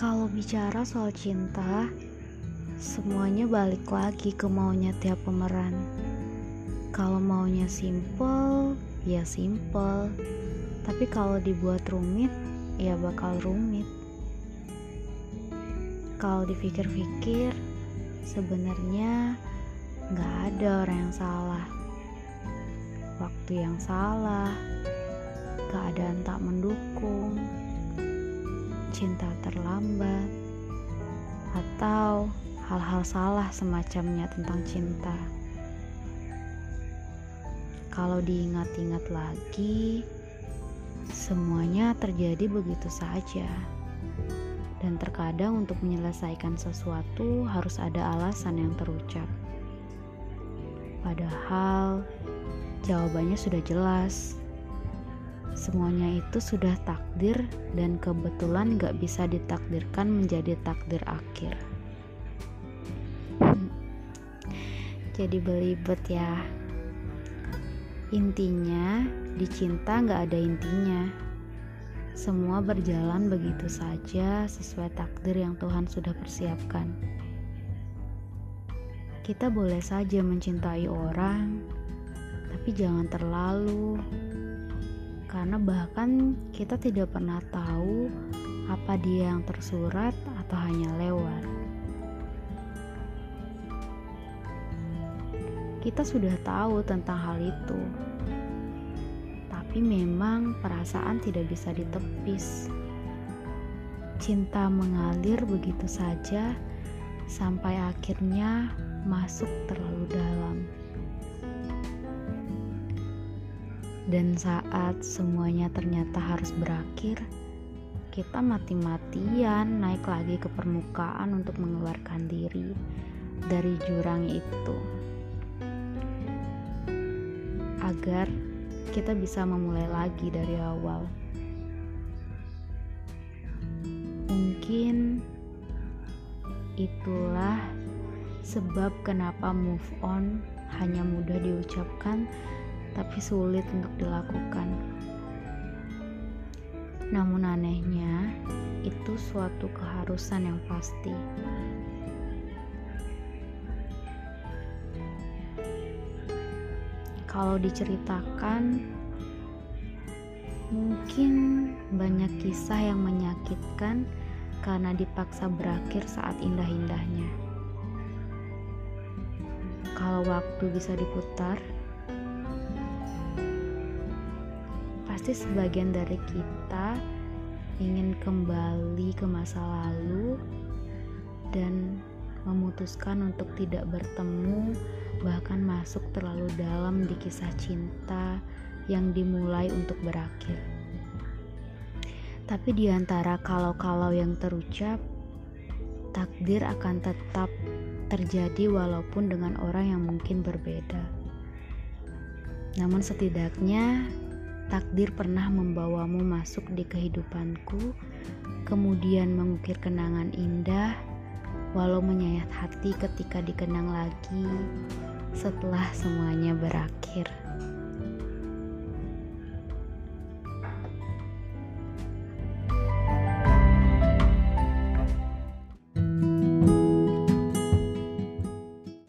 Bicara soal cinta, semuanya balik lagi ke maunya tiap pemeran. Kalau maunya simple, ya simple. Tapi kalau dibuat rumit, ya bakal rumit. Kalau dipikir-pikir, sebenarnya nggak ada orang yang salah. Waktu yang salah, keadaan tak mendukung, cinta terlambat, atau hal-hal salah semacamnya tentang cinta. Kalau diingat-ingat lagi, semuanya terjadi begitu saja. Dan terkadang untuk menyelesaikan sesuatu harus ada alasan yang terucap. Padahal jawabannya sudah jelas. Semuanya itu sudah takdir dan kebetulan gak bisa ditakdirkan menjadi takdir akhir. Jadi belibet ya. Intinya, di cinta gak ada intinya. Semua berjalan begitu saja sesuai takdir yang Tuhan sudah persiapkan. Kita boleh saja mencintai orang, tapi jangan terlalu karena bahkan kita tidak pernah tahu apa dia yang tersurat atau hanya lewat. Kita sudah tahu tentang hal itu, tapi memang perasaan tidak bisa ditepis. Cinta mengalir begitu saja sampai akhirnya masuk terlalu dalam. Dan saat semuanya ternyata harus berakhir, kita mati-matian naik lagi ke permukaan untuk mengeluarkan diri dari jurang itu. Agar kita bisa memulai lagi dari awal. Mungkin itulah sebab kenapa move on hanya mudah diucapkan tapi sulit untuk dilakukan. Namun anehnya, itu suatu keharusan yang pasti. Kalau diceritakan, mungkin banyak kisah yang menyakitkan karena dipaksa berakhir saat indah-indahnya. Kalau waktu bisa diputar, pasti sebagian dari kita ingin kembali ke masa lalu dan memutuskan untuk tidak bertemu, bahkan masuk terlalu dalam di kisah cinta yang dimulai untuk berakhir. Tapi di antara kalau-kalau yang terucap, takdir akan tetap terjadi walaupun dengan orang yang mungkin berbeda. Namun setidaknya takdir pernah membawamu masuk di kehidupanku, kemudian mengukir kenangan indah, walau menyayat hati ketika dikenang lagi setelah semuanya berakhir.